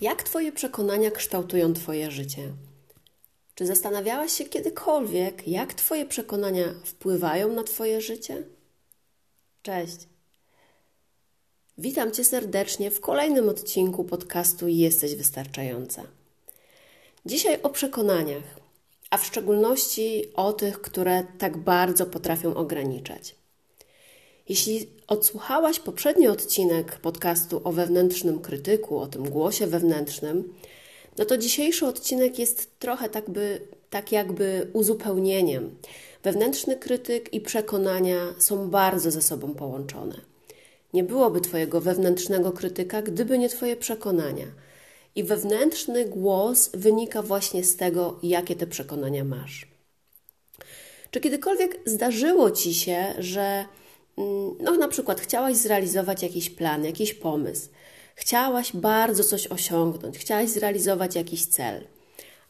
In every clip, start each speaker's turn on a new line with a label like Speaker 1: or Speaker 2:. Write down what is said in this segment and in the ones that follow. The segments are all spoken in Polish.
Speaker 1: Jak Twoje przekonania kształtują Twoje życie? Czy zastanawiałaś się kiedykolwiek, jak Twoje przekonania wpływają na Twoje życie? Cześć. Witam Cię serdecznie w kolejnym odcinku podcastu Jesteś Wystarczająca. Dzisiaj o przekonaniach, a w szczególności o tych, które tak bardzo potrafią ograniczać. Jeśli odsłuchałaś poprzedni odcinek podcastu o wewnętrznym krytyku, o tym głosie wewnętrznym, no to dzisiejszy odcinek jest trochę tak, by, tak jakby uzupełnieniem. Wewnętrzny krytyk i przekonania są bardzo ze sobą połączone. Nie byłoby Twojego wewnętrznego krytyka, gdyby nie Twoje przekonania. I wewnętrzny głos wynika właśnie z tego, jakie te przekonania masz. Czy kiedykolwiek zdarzyło Ci się, że no, na przykład chciałaś zrealizować jakiś plan, jakiś pomysł, chciałaś bardzo coś osiągnąć, chciałaś zrealizować jakiś cel,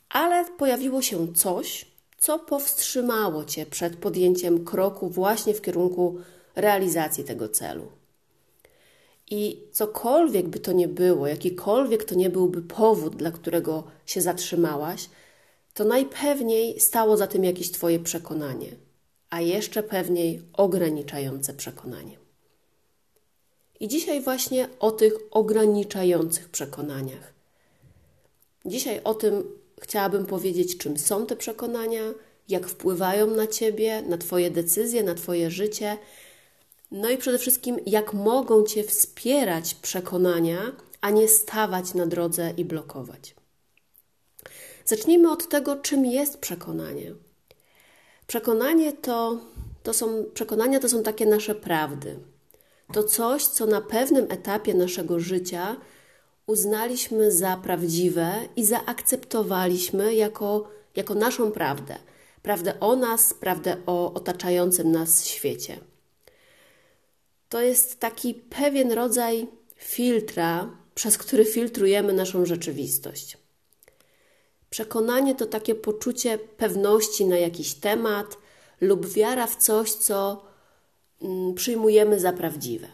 Speaker 1: ale pojawiło się coś, co powstrzymało Cię przed podjęciem kroku właśnie w kierunku realizacji tego celu. I cokolwiek by to nie było, jakikolwiek to nie byłby powód, dla którego się zatrzymałaś, to najpewniej stało za tym jakieś Twoje przekonanie, a jeszcze pewniej ograniczające przekonanie. I dzisiaj właśnie o tych ograniczających przekonaniach. Dzisiaj o tym chciałabym powiedzieć, czym są te przekonania, jak wpływają na Ciebie, na Twoje decyzje, na Twoje życie no i przede wszystkim, jak mogą Cię wspierać przekonania, a nie stawać na drodze i blokować. Zacznijmy od tego, czym jest przekonanie. Przekonanie to, to są, przekonania to są takie nasze prawdy. To coś, co na pewnym etapie naszego życia uznaliśmy za prawdziwe i zaakceptowaliśmy jako, jako naszą prawdę. Prawdę o nas, prawdę o otaczającym nas świecie to jest taki pewien rodzaj filtra, przez który filtrujemy naszą rzeczywistość. Przekonanie to takie poczucie pewności na jakiś temat lub wiara w coś, co mm, przyjmujemy za prawdziwe.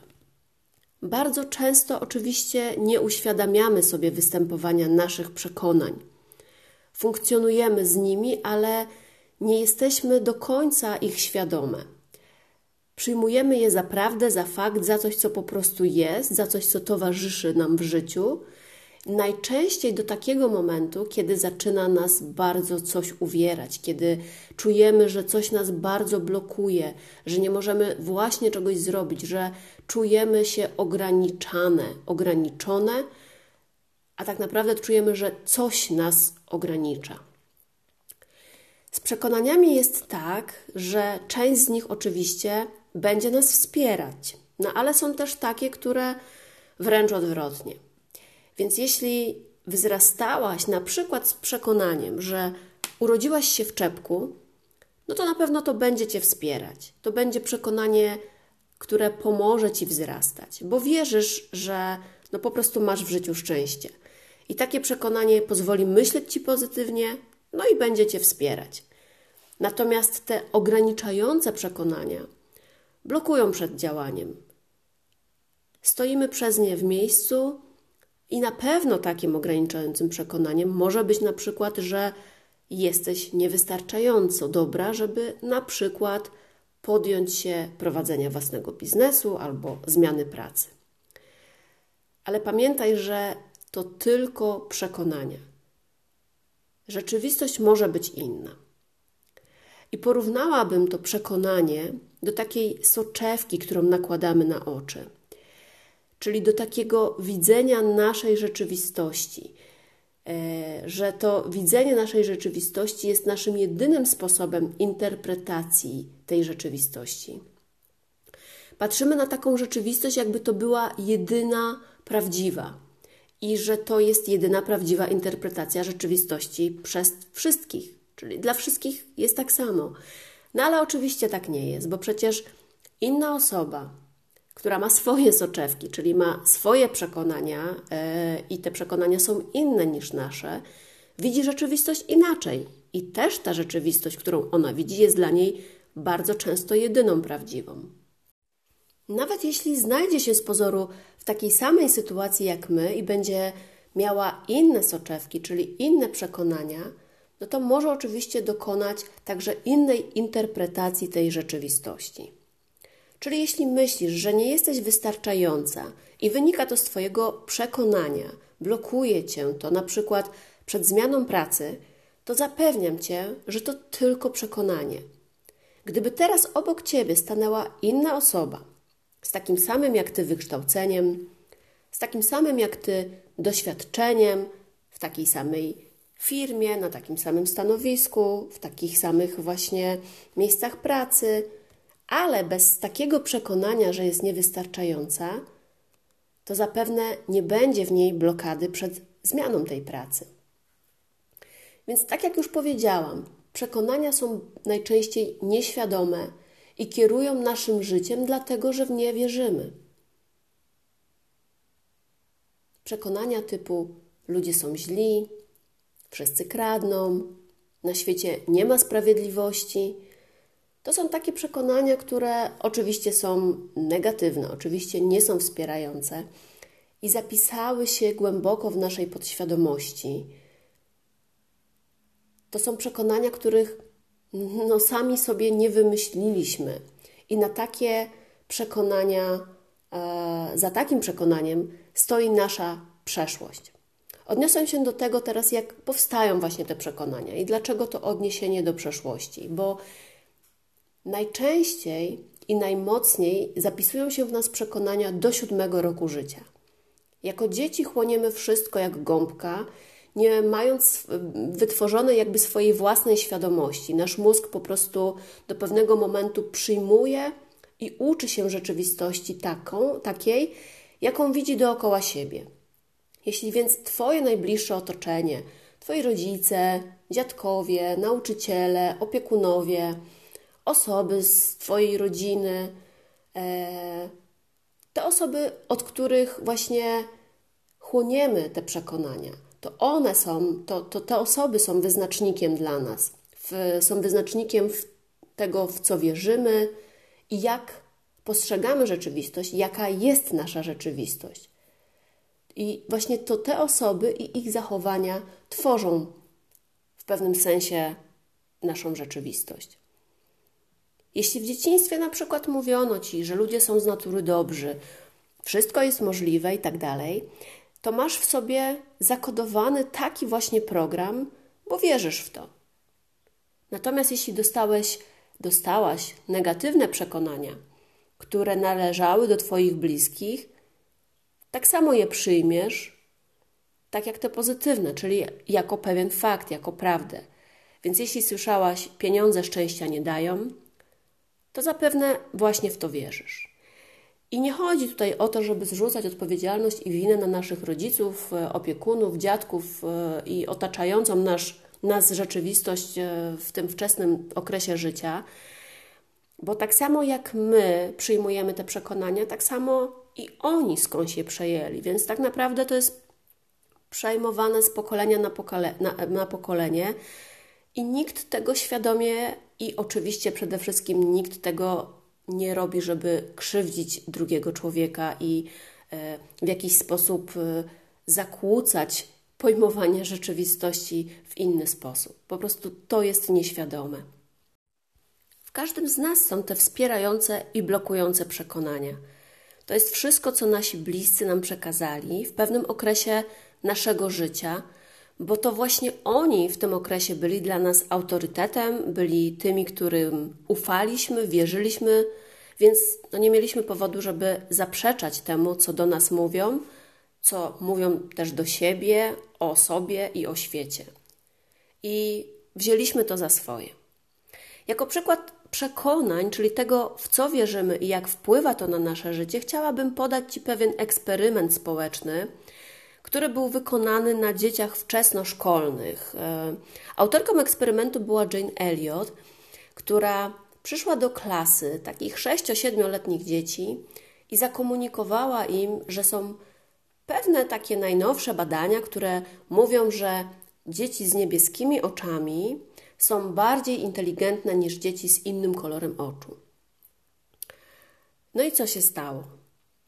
Speaker 1: Bardzo często oczywiście nie uświadamiamy sobie występowania naszych przekonań. Funkcjonujemy z nimi, ale nie jesteśmy do końca ich świadome. Przyjmujemy je za prawdę, za fakt, za coś, co po prostu jest, za coś, co towarzyszy nam w życiu. Najczęściej do takiego momentu, kiedy zaczyna nas bardzo coś uwierać, kiedy czujemy, że coś nas bardzo blokuje, że nie możemy właśnie czegoś zrobić, że czujemy się ograniczane, ograniczone, a tak naprawdę czujemy, że coś nas ogranicza. Z przekonaniami jest tak, że część z nich oczywiście będzie nas wspierać. No ale są też takie, które wręcz odwrotnie. Więc jeśli wzrastałaś na przykład z przekonaniem, że urodziłaś się w czepku, no to na pewno to będzie Cię wspierać. To będzie przekonanie, które pomoże Ci wzrastać, bo wierzysz, że no po prostu masz w życiu szczęście. I takie przekonanie pozwoli myśleć Ci pozytywnie, no i będzie Cię wspierać. Natomiast te ograniczające przekonania, blokują przed działaniem. Stoimy przez nie w miejscu i na pewno takim ograniczającym przekonaniem może być na przykład, że jesteś niewystarczająco dobra, żeby na przykład podjąć się prowadzenia własnego biznesu albo zmiany pracy. Ale pamiętaj, że to tylko przekonania. rzeczywistość może być inna. I porównałabym to przekonanie do takiej soczewki, którą nakładamy na oczy, czyli do takiego widzenia naszej rzeczywistości, e, że to widzenie naszej rzeczywistości jest naszym jedynym sposobem interpretacji tej rzeczywistości. Patrzymy na taką rzeczywistość, jakby to była jedyna prawdziwa i że to jest jedyna prawdziwa interpretacja rzeczywistości przez wszystkich, czyli dla wszystkich jest tak samo. No ale oczywiście tak nie jest, bo przecież inna osoba, która ma swoje soczewki, czyli ma swoje przekonania yy, i te przekonania są inne niż nasze, widzi rzeczywistość inaczej. I też ta rzeczywistość, którą ona widzi, jest dla niej bardzo często jedyną prawdziwą. Nawet jeśli znajdzie się z pozoru w takiej samej sytuacji jak my i będzie miała inne soczewki, czyli inne przekonania, no to może oczywiście dokonać także innej interpretacji tej rzeczywistości. Czyli jeśli myślisz, że nie jesteś wystarczająca i wynika to z Twojego przekonania, blokuje Cię to na przykład przed zmianą pracy, to zapewniam Cię, że to tylko przekonanie. Gdyby teraz obok Ciebie stanęła inna osoba, z takim samym jak Ty wykształceniem, z takim samym jak Ty doświadczeniem, w takiej samej firmie, na takim samym stanowisku, w takich samych właśnie miejscach pracy, ale bez takiego przekonania, że jest niewystarczająca, to zapewne nie będzie w niej blokady przed zmianą tej pracy. Więc, tak jak już powiedziałam, przekonania są najczęściej nieświadome i kierują naszym życiem, dlatego że w nie wierzymy. Przekonania typu ludzie są źli, wszyscy kradną, na świecie nie ma sprawiedliwości. To są takie przekonania, które oczywiście są negatywne, oczywiście nie są wspierające i zapisały się głęboko w naszej podświadomości. To są przekonania, których no, sami sobie nie wymyśliliśmy. I na takie przekonania, e, za takim przekonaniem stoi nasza przeszłość. Odniosę się do tego teraz, jak powstają właśnie te przekonania i dlaczego to odniesienie do przeszłości, bo najczęściej i najmocniej zapisują się w nas przekonania do siódmego roku życia. Jako dzieci chłoniemy wszystko jak gąbka nie mając wytworzonej jakby swojej własnej świadomości. Nasz mózg po prostu do pewnego momentu przyjmuje i uczy się rzeczywistości taką, takiej, jaką widzi dookoła siebie. Jeśli więc Twoje najbliższe otoczenie, Twoi rodzice, dziadkowie, nauczyciele, opiekunowie, osoby z Twojej rodziny, e, te osoby, od których właśnie chłoniemy te przekonania, to one są, to, to te osoby są wyznacznikiem dla nas, w, są wyznacznikiem tego, w co wierzymy i jak postrzegamy rzeczywistość, jaka jest nasza rzeczywistość. I właśnie to te osoby i ich zachowania tworzą w pewnym sensie naszą rzeczywistość. Jeśli w dzieciństwie na przykład mówiono ci, że ludzie są z natury dobrzy, wszystko jest możliwe i tak dalej, to masz w sobie zakodowany taki właśnie program, bo wierzysz w to. Natomiast jeśli dostałeś, dostałaś negatywne przekonania, które należały do Twoich bliskich, tak samo je przyjmiesz, tak jak te pozytywne, czyli jako pewien fakt, jako prawdę. Więc jeśli słyszałaś, pieniądze szczęścia nie dają, to zapewne właśnie w to wierzysz. I nie chodzi tutaj o to, żeby zrzucać odpowiedzialność i winę na naszych rodziców, e, opiekunów, dziadków e, i otaczającą nas, nas rzeczywistość e, w tym wczesnym okresie życia. Bo tak samo jak my przyjmujemy te przekonania, tak samo i oni skądś je przejęli. Więc tak naprawdę to jest przejmowane z pokolenia na, na, na pokolenie i nikt tego świadomie i oczywiście przede wszystkim nikt tego nie robi, żeby krzywdzić drugiego człowieka i e, w jakiś sposób e, zakłócać pojmowanie rzeczywistości w inny sposób. Po prostu to jest nieświadome. W każdym z nas są te wspierające i blokujące przekonania. To jest wszystko, co nasi bliscy nam przekazali w pewnym okresie naszego życia, bo to właśnie oni w tym okresie byli dla nas autorytetem, byli tymi, którym ufaliśmy, wierzyliśmy, więc no nie mieliśmy powodu, żeby zaprzeczać temu, co do nas mówią, co mówią też do siebie, o sobie i o świecie. I wzięliśmy to za swoje. Jako przykład przekonań, czyli tego, w co wierzymy i jak wpływa to na nasze życie, chciałabym podać Ci pewien eksperyment społeczny, który był wykonany na dzieciach wczesnoszkolnych. E, autorką eksperymentu była Jane Elliot, która przyszła do klasy takich 6-7-letnich dzieci i zakomunikowała im, że są pewne takie najnowsze badania, które mówią, że dzieci z niebieskimi oczami są bardziej inteligentne niż dzieci z innym kolorem oczu. No i co się stało?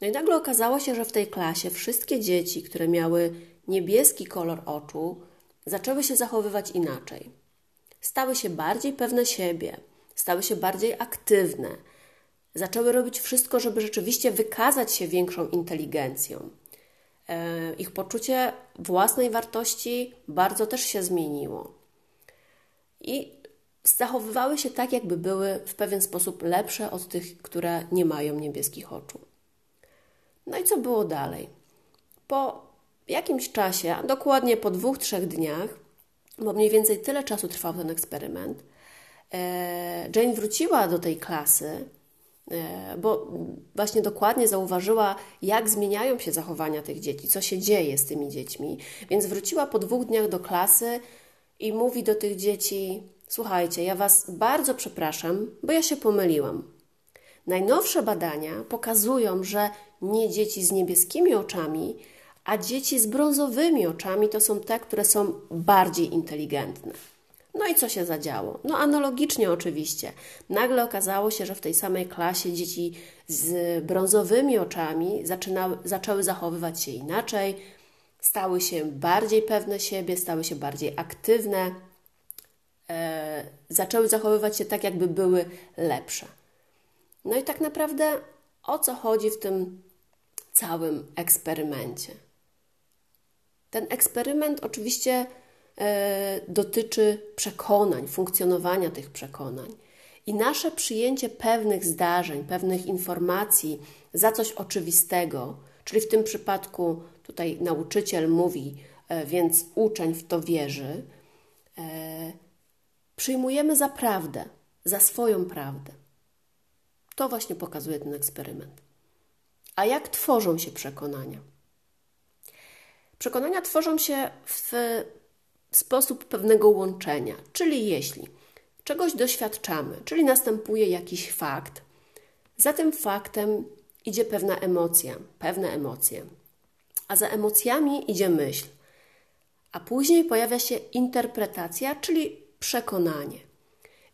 Speaker 1: No i nagle okazało się, że w tej klasie wszystkie dzieci, które miały niebieski kolor oczu, zaczęły się zachowywać inaczej. Stały się bardziej pewne siebie, stały się bardziej aktywne, zaczęły robić wszystko, żeby rzeczywiście wykazać się większą inteligencją. E, ich poczucie własnej wartości bardzo też się zmieniło. I zachowywały się tak, jakby były w pewien sposób lepsze od tych, które nie mają niebieskich oczu. No i co było dalej? Po jakimś czasie, dokładnie po dwóch, trzech dniach, bo mniej więcej tyle czasu trwał ten eksperyment, e, Jane wróciła do tej klasy, e, bo właśnie dokładnie zauważyła, jak zmieniają się zachowania tych dzieci, co się dzieje z tymi dziećmi. Więc wróciła po dwóch dniach do klasy i mówi do tych dzieci: Słuchajcie, ja Was bardzo przepraszam, bo ja się pomyliłam. Najnowsze badania pokazują, że nie dzieci z niebieskimi oczami, a dzieci z brązowymi oczami to są te, które są bardziej inteligentne. No i co się zadziało? No analogicznie oczywiście. Nagle okazało się, że w tej samej klasie dzieci z brązowymi oczami zaczynały, zaczęły zachowywać się inaczej, stały się bardziej pewne siebie, stały się bardziej aktywne, e, zaczęły zachowywać się tak, jakby były lepsze. No i tak naprawdę o co chodzi w tym całym eksperymencie? Ten eksperyment oczywiście e, dotyczy przekonań, funkcjonowania tych przekonań. I nasze przyjęcie pewnych zdarzeń, pewnych informacji za coś oczywistego, czyli w tym przypadku tutaj nauczyciel mówi, e, więc uczeń w to wierzy, e, przyjmujemy za prawdę, za swoją prawdę. To właśnie pokazuje ten eksperyment. A jak tworzą się przekonania? Przekonania tworzą się w sposób pewnego łączenia, czyli jeśli czegoś doświadczamy, czyli następuje jakiś fakt, za tym faktem idzie pewna emocja, pewne emocje, a za emocjami idzie myśl, a później pojawia się interpretacja, czyli przekonanie.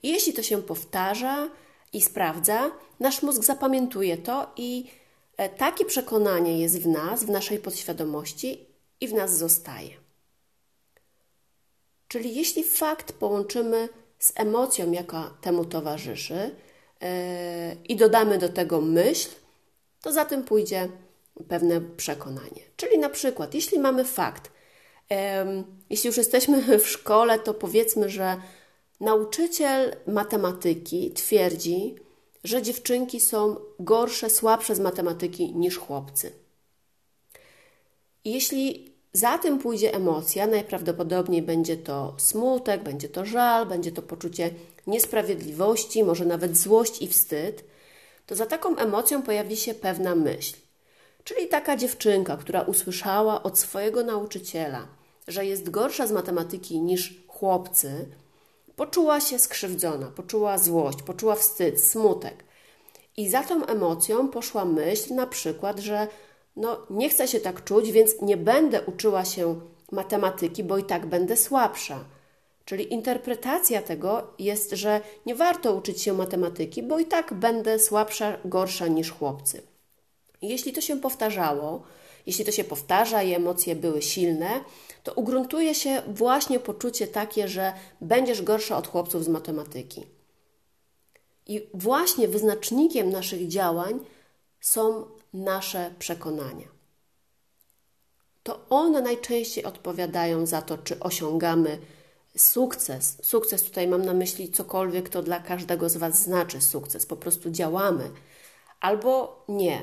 Speaker 1: Jeśli to się powtarza i sprawdza, nasz mózg zapamiętuje to i takie przekonanie jest w nas, w naszej podświadomości i w nas zostaje. Czyli jeśli fakt połączymy z emocją, jaka temu towarzyszy, yy, i dodamy do tego myśl, to za tym pójdzie pewne przekonanie. Czyli na przykład, jeśli mamy fakt, jeśli już jesteśmy w szkole, to powiedzmy, że nauczyciel matematyki twierdzi, że dziewczynki są gorsze, słabsze z matematyki niż chłopcy. Jeśli za tym pójdzie emocja, najprawdopodobniej będzie to smutek, będzie to żal, będzie to poczucie niesprawiedliwości, może nawet złość i wstyd, to za taką emocją pojawi się pewna myśl. Czyli taka dziewczynka, która usłyszała od swojego nauczyciela, że jest gorsza z matematyki niż chłopcy, poczuła się skrzywdzona, poczuła złość, poczuła wstyd, smutek. I za tą emocją poszła myśl na przykład, że no nie chcę się tak czuć, więc nie będę uczyła się matematyki, bo i tak będę słabsza. Czyli interpretacja tego jest, że nie warto uczyć się matematyki, bo i tak będę słabsza, gorsza niż chłopcy. Jeśli to się powtarzało, jeśli to się powtarza i emocje były silne, to ugruntuje się właśnie poczucie takie, że będziesz gorsza od chłopców z matematyki. I właśnie wyznacznikiem naszych działań są nasze przekonania. to one najczęściej odpowiadają za to, czy osiągamy sukces. Sukces tutaj mam na myśli cokolwiek to dla każdego z Was znaczy sukces. Po prostu działamy. Albo nie.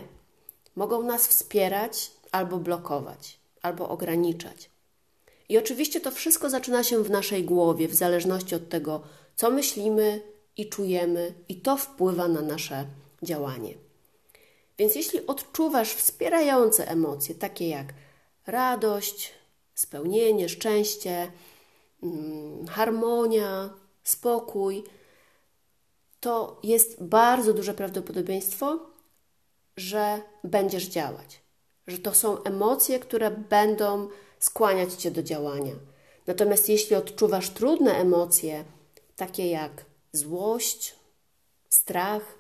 Speaker 1: Mogą nas wspierać, albo blokować, albo ograniczać. I oczywiście to wszystko zaczyna się w naszej głowie, w zależności od tego, co myślimy i czujemy, i to wpływa na nasze działanie. Więc jeśli odczuwasz wspierające emocje, takie jak radość, spełnienie, szczęście, mm, harmonia, spokój, to jest bardzo duże prawdopodobieństwo, że będziesz działać. Że to są emocje, które będą skłaniać cię do działania. Natomiast jeśli odczuwasz trudne emocje, takie jak złość, strach,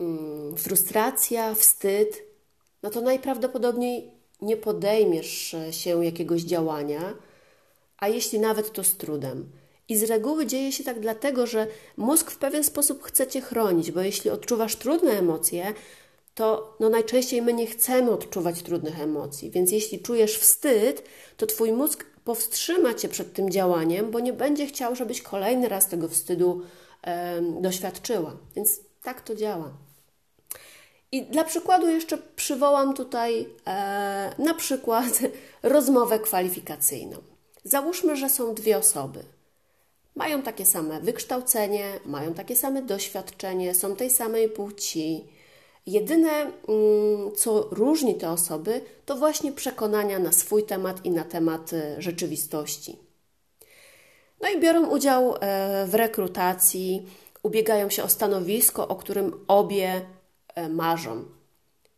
Speaker 1: mm, frustracja, wstyd, no to najprawdopodobniej nie podejmiesz się jakiegoś działania, a jeśli nawet to z trudem. I z reguły dzieje się tak dlatego, że mózg w pewien sposób chce cię chronić, bo jeśli odczuwasz trudne emocje, to no najczęściej my nie chcemy odczuwać trudnych emocji. Więc jeśli czujesz wstyd, to twój mózg powstrzyma cię przed tym działaniem, bo nie będzie chciał, żebyś kolejny raz tego wstydu e, doświadczyła. Więc tak to działa. I dla przykładu jeszcze przywołam tutaj e, na przykład rozmowę kwalifikacyjną. Załóżmy, że są dwie osoby. Mają takie same wykształcenie, mają takie same doświadczenie, są tej samej płci. Jedyne, mm, co różni te osoby, to właśnie przekonania na swój temat i na temat e, rzeczywistości. No i biorą udział e, w rekrutacji, ubiegają się o stanowisko, o którym obie E, marzą.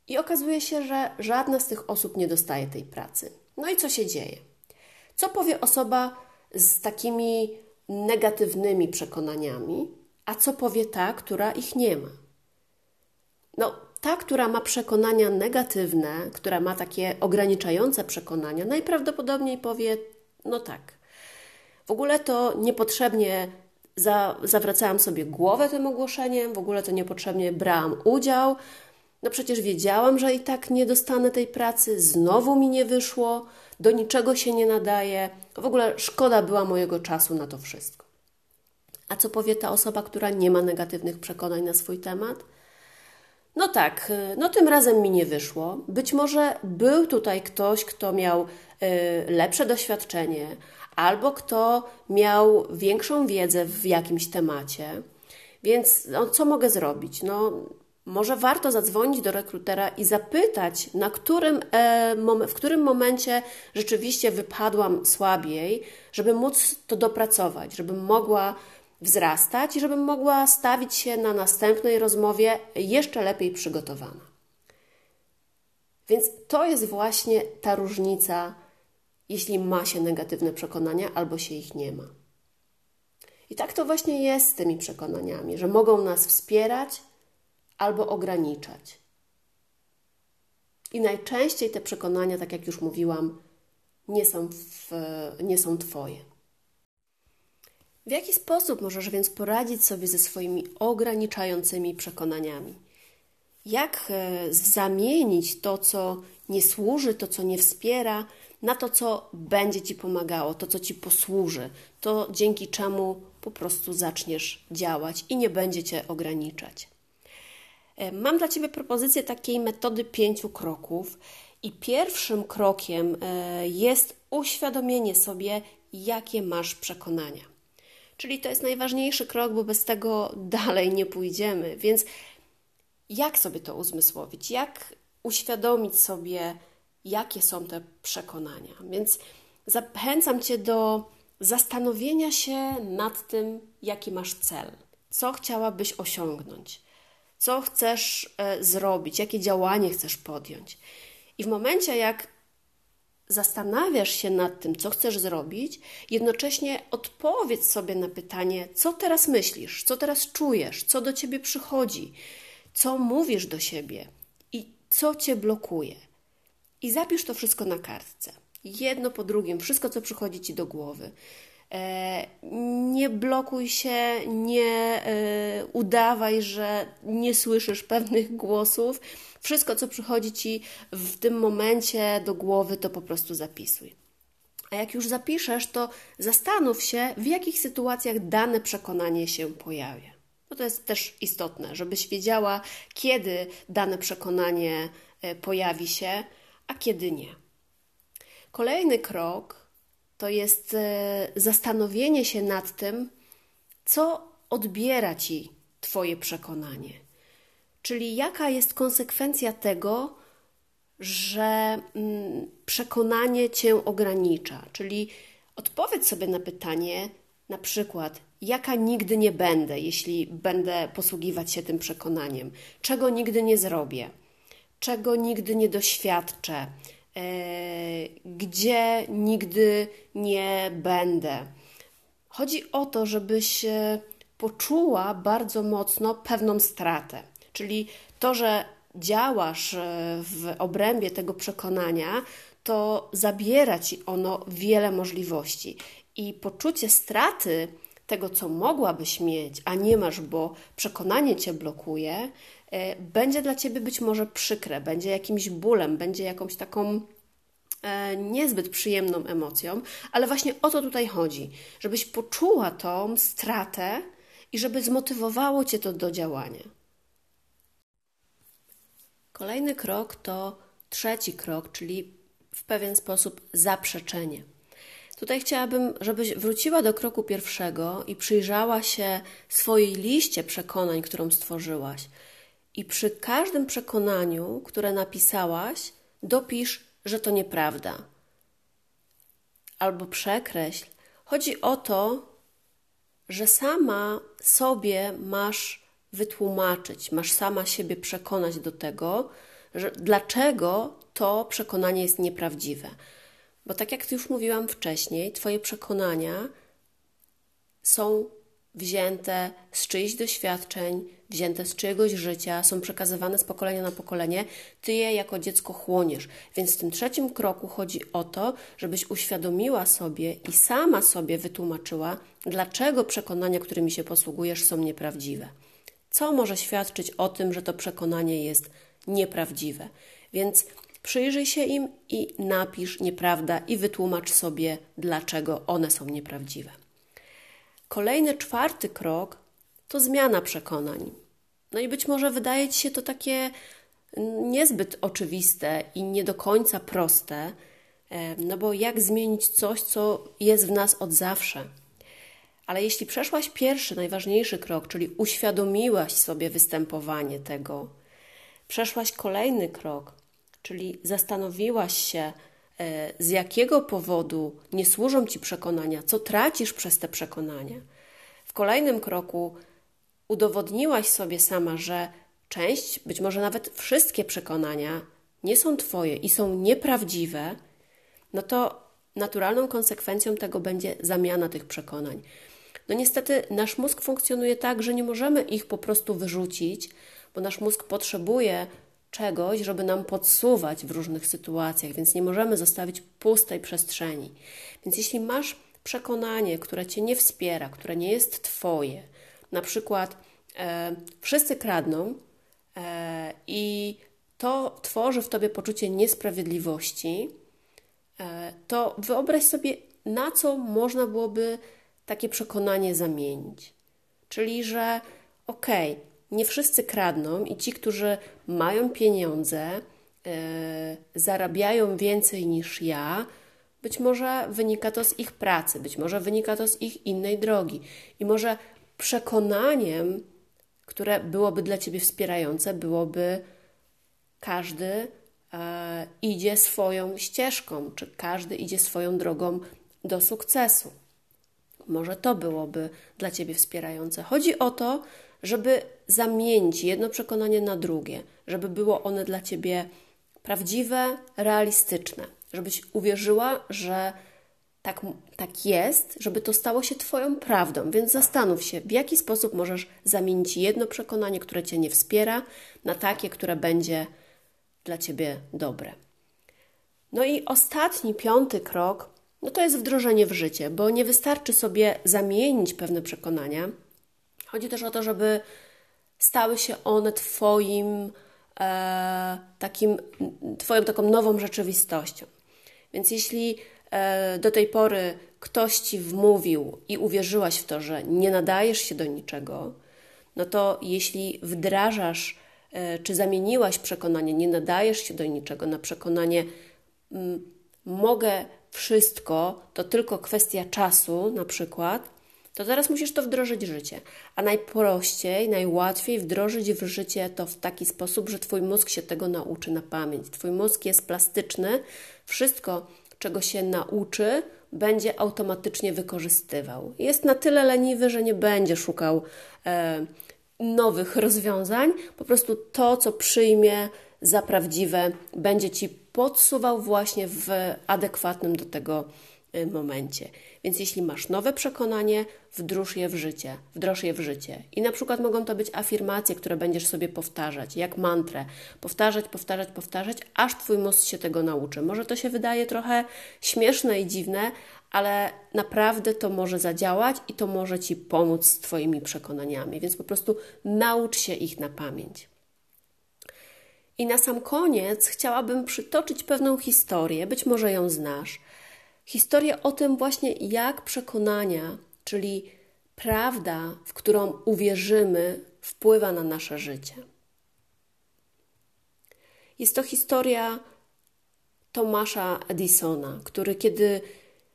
Speaker 1: I okazuje się, że żadna z tych osób nie dostaje tej pracy. No i co się dzieje? Co powie osoba z takimi negatywnymi przekonaniami, a co powie ta, która ich nie ma? No, ta, która ma przekonania negatywne, która ma takie ograniczające przekonania, najprawdopodobniej powie: No tak. W ogóle to niepotrzebnie za, zawracałam sobie głowę tym ogłoszeniem, w ogóle to niepotrzebnie brałam udział. No przecież wiedziałam, że i tak nie dostanę tej pracy, znowu mi nie wyszło, do niczego się nie nadaje. W ogóle szkoda była mojego czasu na to wszystko. A co powie ta osoba, która nie ma negatywnych przekonań na swój temat? No tak, no tym razem mi nie wyszło. Być może był tutaj ktoś, kto miał y, lepsze doświadczenie, albo kto miał większą wiedzę w jakimś temacie. Więc no, co mogę zrobić? No, może warto zadzwonić do rekrutera i zapytać, na którym, e, w którym momencie rzeczywiście wypadłam słabiej, żeby móc to dopracować, żebym mogła wzrastać i żebym mogła stawić się na następnej rozmowie jeszcze lepiej przygotowana. Więc to jest właśnie ta różnica jeśli ma się negatywne przekonania albo się ich nie ma. I tak to właśnie jest z tymi przekonaniami, że mogą nas wspierać albo ograniczać. I najczęściej te przekonania, tak jak już mówiłam, nie są, w, nie są Twoje. W jaki sposób możesz więc poradzić sobie ze swoimi ograniczającymi przekonaniami? Jak e, zamienić to, co nie służy, to, co nie wspiera, na to, co będzie Ci pomagało, to, co Ci posłuży, to dzięki czemu po prostu zaczniesz działać i nie będzie Cię ograniczać. E, mam dla Ciebie propozycję takiej metody pięciu kroków, i pierwszym krokiem e, jest uświadomienie sobie, jakie masz przekonania. Czyli to jest najważniejszy krok, bo bez tego dalej nie pójdziemy. Więc jak sobie to uzmysłowić? Jak uświadomić sobie, jakie są te przekonania. Więc zachęcam Cię do zastanowienia się nad tym, jaki masz cel, co chciałabyś osiągnąć, co chcesz e, zrobić, jakie działanie chcesz podjąć. I w momencie, jak zastanawiasz się nad tym, co chcesz zrobić, jednocześnie odpowiedz sobie na pytanie, co teraz myślisz, co teraz czujesz, co do ciebie przychodzi, co mówisz do siebie i co cię blokuje. I zapisz to wszystko na kartce. Jedno po drugim, wszystko, co przychodzi ci do głowy. E, nie blokuj się, nie e, udawaj, że nie słyszysz pewnych głosów. Wszystko, co przychodzi ci w tym momencie do głowy, to po prostu zapisuj. A jak już zapiszesz, to zastanów się, w jakich sytuacjach dane przekonanie się pojawia. No to jest też istotne, żebyś wiedziała, kiedy dane przekonanie e, pojawi się, a kiedy nie. Kolejny krok to jest e, zastanowienie się nad tym, co odbiera ci Twoje przekonanie. Czyli jaka jest konsekwencja tego, że mm, przekonanie cię ogranicza. Czyli odpowiedz sobie na pytanie, na przykład, jaka nigdy nie będę, jeśli będę posługiwać się tym przekonaniem, czego nigdy nie zrobię, czego nigdy nie doświadczę, gdzie nigdy nie będę. Chodzi o to, żebyś poczuła bardzo mocno pewną stratę. Czyli to, że działasz e, w obrębie tego przekonania, to zabiera ci ono wiele możliwości. I poczucie straty tego, co mogłabyś mieć, a nie masz, bo przekonanie cię blokuje, e, będzie dla ciebie być może przykre, będzie jakimś bólem, będzie jakąś taką e, niezbyt przyjemną emocją, ale właśnie o to tutaj chodzi, żebyś poczuła tą stratę i żeby zmotywowało cię to do działania. Kolejny krok to trzeci krok, czyli w pewien sposób zaprzeczenie. Tutaj chciałabym, żebyś wróciła do kroku pierwszego i przyjrzała się swojej liście przekonań, którą stworzyłaś. I przy każdym przekonaniu, które napisałaś, dopisz, że to nieprawda. Albo przekreśl. Chodzi o to, że sama sobie masz wytłumaczyć, masz sama siebie przekonać do tego, że dlaczego to przekonanie jest nieprawdziwe. Bo tak jak już mówiłam wcześniej, Twoje przekonania są wzięte z czyichś doświadczeń, wzięte z czyjegoś życia, są przekazywane z pokolenia na pokolenie, ty je jako dziecko chłoniesz. Więc w tym trzecim kroku chodzi o to, żebyś uświadomiła sobie i sama sobie wytłumaczyła, dlaczego przekonania, którymi się posługujesz, są nieprawdziwe co może świadczyć o tym, że to przekonanie jest nieprawdziwe. Więc przyjrzyj się im i napisz nieprawda i wytłumacz sobie, dlaczego one są nieprawdziwe. Kolejny, czwarty krok to zmiana przekonań. No i być może wydaje ci się to takie niezbyt oczywiste i nie do końca proste, no bo jak zmienić coś, co jest w nas od zawsze? Ale jeśli przeszłaś pierwszy, najważniejszy krok, czyli uświadomiłaś sobie występowanie tego, przeszłaś kolejny krok, czyli zastanowiłaś się, z jakiego powodu nie służą ci przekonania, co tracisz przez te przekonania. W kolejnym kroku udowodniłaś sobie sama, że część, być może nawet wszystkie przekonania nie są Twoje i są nieprawdziwe, no to naturalną konsekwencją tego będzie zamiana tych przekonań. No niestety nasz mózg funkcjonuje tak, że nie możemy ich po prostu wyrzucić, bo nasz mózg potrzebuje czegoś, żeby nam podsuwać w różnych sytuacjach, więc nie możemy zostawić pustej przestrzeni. Więc jeśli masz przekonanie, które cię nie wspiera, które nie jest twoje, na przykład e, wszyscy kradną e, i to tworzy w tobie poczucie niesprawiedliwości, e, to wyobraź sobie, na co można byłoby takie przekonanie zamienić. Czyli, że okej, okay, nie wszyscy kradną i ci, którzy mają pieniądze, yy, zarabiają więcej niż ja, być może wynika to z ich pracy, być może wynika to z ich innej drogi. I może przekonaniem, które byłoby dla ciebie wspierające, byłoby każdy e, idzie swoją ścieżką, czy każdy idzie swoją drogą do sukcesu. Może to byłoby dla Ciebie wspierające. Chodzi o to, żeby zamienić jedno przekonanie na drugie, żeby było one dla Ciebie prawdziwe, realistyczne, żebyś uwierzyła, że tak, tak jest, żeby to stało się Twoją prawdą. Więc zastanów się, w jaki sposób możesz zamienić jedno przekonanie, które Cię nie wspiera, na takie, które będzie dla Ciebie dobre. No i ostatni, piąty krok no to jest wdrożenie w życie, bo nie wystarczy sobie zamienić pewne przekonania. Chodzi też o to, żeby stały się one Twoim e, takim, Twoją taką nową rzeczywistością. Więc jeśli e, do tej pory ktoś Ci wmówił i uwierzyłaś w to, że nie nadajesz się do niczego, no to jeśli wdrażasz e, czy zamieniłaś przekonanie, nie nadajesz się do niczego, na przekonanie, m, mogę wszystko, to tylko kwestia czasu, na przykład, to teraz musisz to wdrożyć w życie. A najprościej, najłatwiej wdrożyć w życie to w taki sposób, że Twój mózg się tego nauczy na pamięć. Twój mózg jest plastyczny, wszystko, czego się nauczy, będzie automatycznie wykorzystywał. Jest na tyle leniwy, że nie będzie szukał e, nowych rozwiązań, po prostu to, co przyjmie za prawdziwe, będzie Ci podsuwał właśnie w adekwatnym do tego momencie. Więc jeśli masz nowe przekonanie, wdróż je w życie, wdroż je w życie. I na przykład mogą to być afirmacje, które będziesz sobie powtarzać, jak mantrę. Powtarzać, powtarzać, powtarzać, aż Twój mózg się tego nauczy. Może to się wydaje trochę śmieszne i dziwne, ale naprawdę to może zadziałać i to może Ci pomóc z Twoimi przekonaniami. Więc po prostu naucz się ich na pamięć. I na sam koniec chciałabym przytoczyć pewną historię, być może ją znasz. Historię o tym właśnie, jak przekonania, czyli prawda, w którą uwierzymy, wpływa na nasze życie. Jest to historia Tomasza Edisona, który kiedy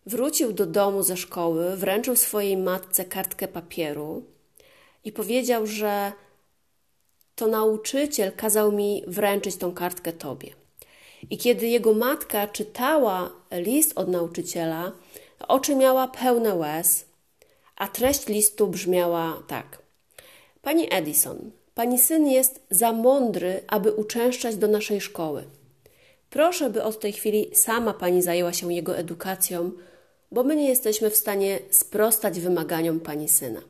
Speaker 1: wrócił do domu ze szkoły, wręczył swojej matce kartkę papieru i powiedział, że to nauczyciel kazał mi wręczyć tą kartkę tobie. I kiedy jego matka czytała list od nauczyciela, oczy miała pełne łez, a treść listu brzmiała tak: Pani Edison, pani syn jest za mądry, aby uczęszczać do naszej szkoły. Proszę, by od tej chwili sama pani zajęła się jego edukacją, bo my nie jesteśmy w stanie sprostać wymaganiom pani syna.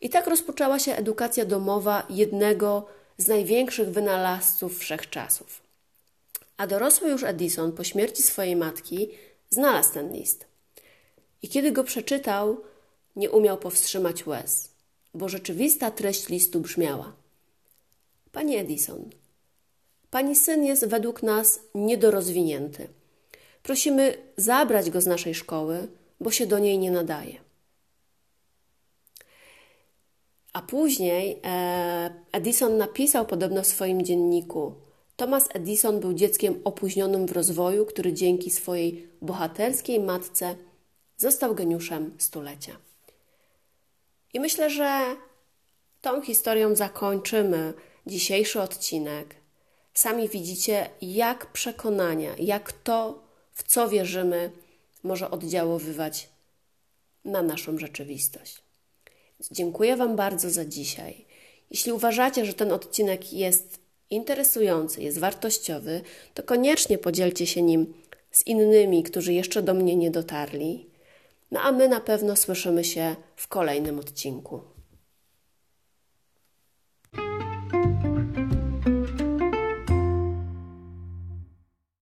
Speaker 1: I tak rozpoczęła się edukacja domowa jednego z największych wynalazców wszechczasów. A dorosły już Edison po śmierci swojej matki znalazł ten list. I kiedy go przeczytał, nie umiał powstrzymać łez, bo rzeczywista treść listu brzmiała: Panie Edison, pani syn jest według nas niedorozwinięty. Prosimy zabrać go z naszej szkoły, bo się do niej nie nadaje. A później e, Edison napisał podobno w swoim dzienniku: Thomas Edison był dzieckiem opóźnionym w rozwoju, który dzięki swojej bohaterskiej matce został geniuszem stulecia. I myślę, że tą historią zakończymy dzisiejszy odcinek. Sami widzicie, jak przekonania, jak to, w co wierzymy, może oddziaływać na naszą rzeczywistość. Dziękuję Wam bardzo za dzisiaj. Jeśli uważacie, że ten odcinek jest interesujący, jest wartościowy, to koniecznie podzielcie się nim z innymi, którzy jeszcze do mnie nie dotarli. No a my na pewno słyszymy się w kolejnym odcinku.